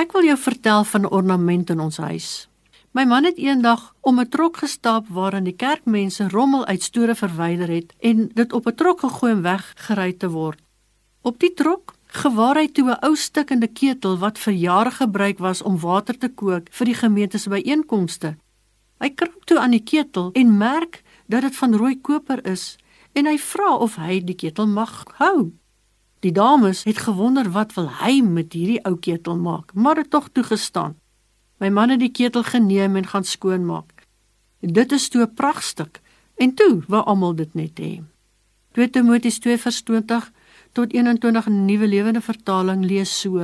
Ek wil jou vertel van 'n ornament in ons huis. My man het eendag om 'n trok gestap waarin die kerkmense rommel uit store verwyder het en dit op 'n trok gegooi en weggery te word. Op die trok gewaar hy toe 'n ou stikkende ketel wat vir jare gebruik was om water te kook vir die gemeente se byeenkomste. Hy krap toe aan die ketel en merk dat dit van rooi koper is en hy vra of hy die ketel mag hou. Die dames het gewonder wat wil hy met hierdie ou ketel maak, maar het tog toegestaan. My man het die ketel geneem en gaan skoonmaak. Dit is toe 'n pragtstuk en toe wou almal dit net hê. 2 Timoteus 2:20 tot 21 in die Nuwe Lewende Vertaling lees so: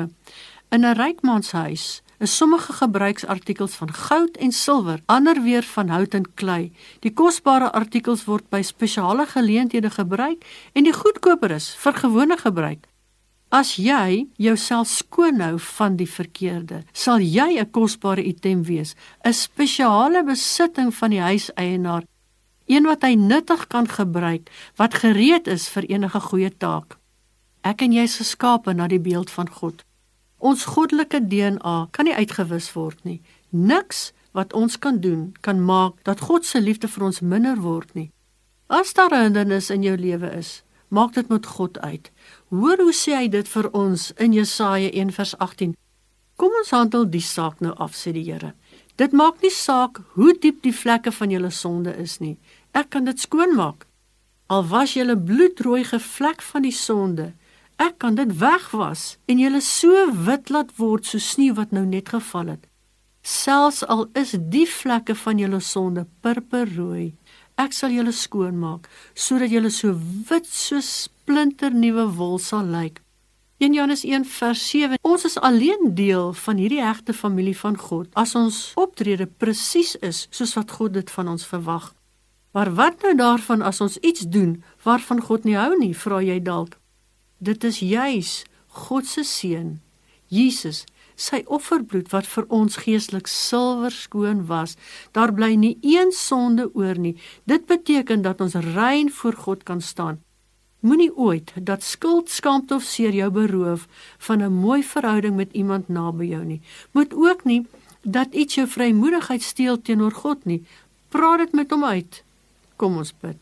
In 'n ryk man se huis is sommige gebruiksartikels van goud en silwer, ander weer van hout en klei. Die kosbare artikels word by spesiale geleenthede gebruik en die goedkoper is vir gewone gebruik. As jy jouself skoonhou van die verkeerde, sal jy 'n kosbare item wees, 'n spesiale besitting van die huiseienaar, een wat hy nuttig kan gebruik, wat gereed is vir enige goeie taak. Ek en jy is geskape na die beeld van God. Ons goddelike DNA kan nie uitgewis word nie. Niks wat ons kan doen kan maak dat God se liefde vir ons minder word nie. As daar 'n hindernis in jou lewe is, maak dit met God uit. Hoor hoe sê hy dit vir ons in Jesaja 1:18. Kom ons handel die saak nou af sê die Here. Dit maak nie saak hoe diep die vlekke van julle sonde is nie. Ek kan dit skoonmaak. Al was julle bloedrooi gevlek van die sonde, ek kan dit wegwas en julle so wit laat word so sneeu wat nou net geval het. Selfs al is die vlekke van julle sonde purperrooi, Ek sal julle skoonmaak sodat julle so wit so splinternuwe wol sal lyk. 1 Johannes 1 vers 7 Ons is alleen deel van hierdie hegte familie van God as ons optrede presies is soos wat God dit van ons verwag. Maar wat nou daarvan as ons iets doen waarvan God nie hou nie, vra jy dalk. Dit is juis God se seun, Jesus sy offerbloed wat vir ons geestelik silwer skoon was. Daar bly nie een sonde oor nie. Dit beteken dat ons rein voor God kan staan. Moenie ooit dat skuld, skaamte of seer jou beroof van 'n mooi verhouding met iemand naby jou nie. Moet ook nie dat iets jou vrymoedigheid steel teenoor God nie. Praat dit met hom uit. Kom ons bid.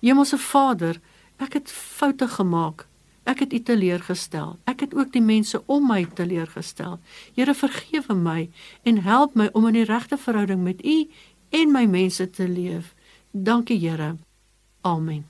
Hemelse Vader, ek het foute gemaak. Ek het U teleurgestel. Ek het ook die mense om my teleurgestel. Here vergewe my en help my om in die regte verhouding met U en my mense te leef. Dankie Here. Amen.